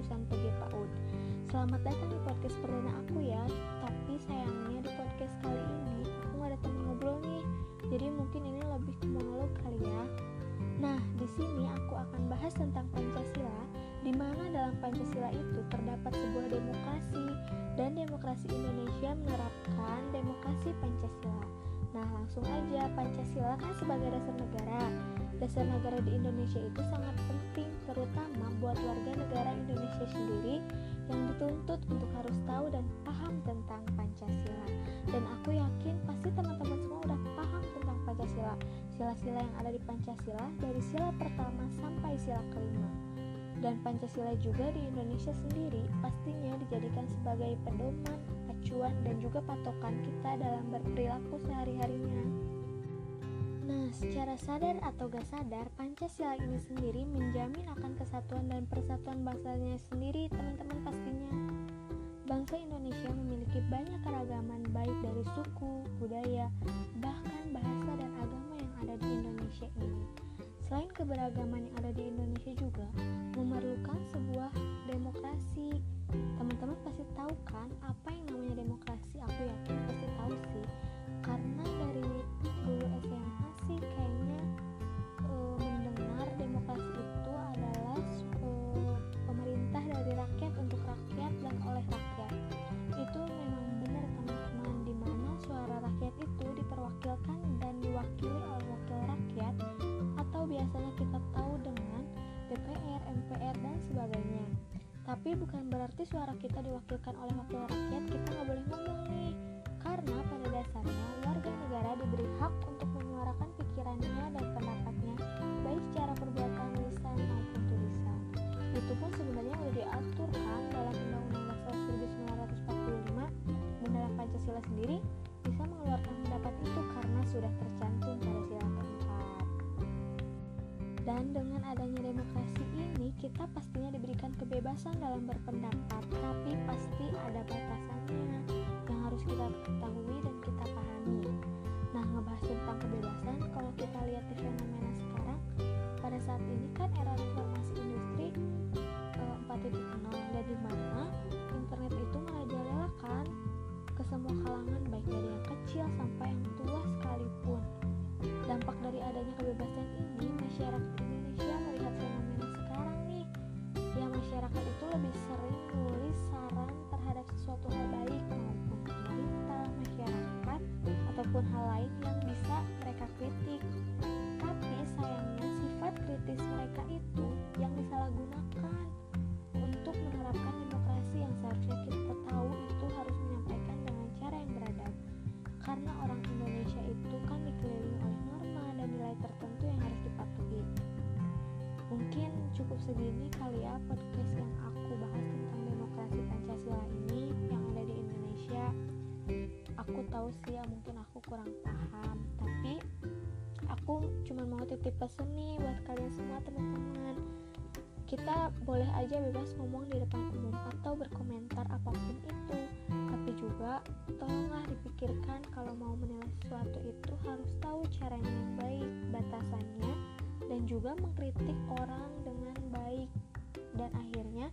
jurusan PGPAUD. Selamat datang di podcast perdana aku ya, tapi sayangnya di podcast kali ini aku gak ada teman ngobrol nih, jadi mungkin ini lebih ke monolog kali ya. Nah, di sini aku akan bahas tentang Pancasila, di mana dalam Pancasila itu terdapat sebuah demokrasi, dan demokrasi Indonesia menerapkan demokrasi Pancasila. Nah, langsung aja Pancasila kan sebagai dasar negara. Dasar negara di Indonesia itu sangat penting terutama buat warga negara Indonesia sendiri yang dituntut untuk harus tahu dan paham tentang Pancasila. Dan aku yakin pasti teman-teman semua udah paham tentang Pancasila. Sila-sila yang ada di Pancasila dari sila pertama sampai sila kelima. Dan Pancasila juga di Indonesia sendiri pastinya dijadikan sebagai pedoman, acuan, dan juga patokan kita dalam berperilaku sehari-harinya. Nah, secara sadar atau gak sadar, Pancasila ini sendiri menjamin akan kesatuan dan persatuan bangsanya sendiri, teman-teman pastinya. Bangsa Indonesia memiliki banyak keragaman baik dari suku, budaya, bahkan bahasa dan agama yang ada di Indonesia ini. Selain keberagaman yang ada di Indonesia MPR dan sebagainya. Tapi bukan berarti suara kita diwakilkan oleh wakil rakyat kita nggak boleh ngomong nih. Karena pada dasarnya warga negara diberi hak untuk menyuarakan pikirannya dan pendapatnya baik secara perbuatan lisan maupun tulisan. Itu pun sebenarnya udah diatur kan dalam Undang-Undang Dasar 1945 dan dalam Pancasila sendiri kita pastinya diberikan kebebasan dalam berpendapat, tapi pasti ada batasannya yang harus kita ketahui dan kita pahami. Lebih sering nulis saran terhadap sesuatu hal baik maupun pemerintah, masyarakat, ataupun hal lain yang bisa mereka kritik. Tapi sayangnya sifat kritis mereka itu yang disalahgunakan untuk menerapkan demokrasi yang seharusnya kita tahu itu harus menyampaikan dengan cara yang beradab. Karena orang Indonesia itu kan dikelilingi oleh norma dan nilai tertentu yang harus dipatuhi. Mungkin cukup segini kali ya podcast yang tahu sih ya mungkin aku kurang paham, tapi aku cuma mau titip pesan nih buat kalian semua teman-teman. Kita boleh aja bebas ngomong di depan umum atau berkomentar apa pun itu, tapi juga tolonglah dipikirkan kalau mau menilai sesuatu itu harus tahu caranya yang baik, batasannya, dan juga mengkritik orang dengan baik. Dan akhirnya,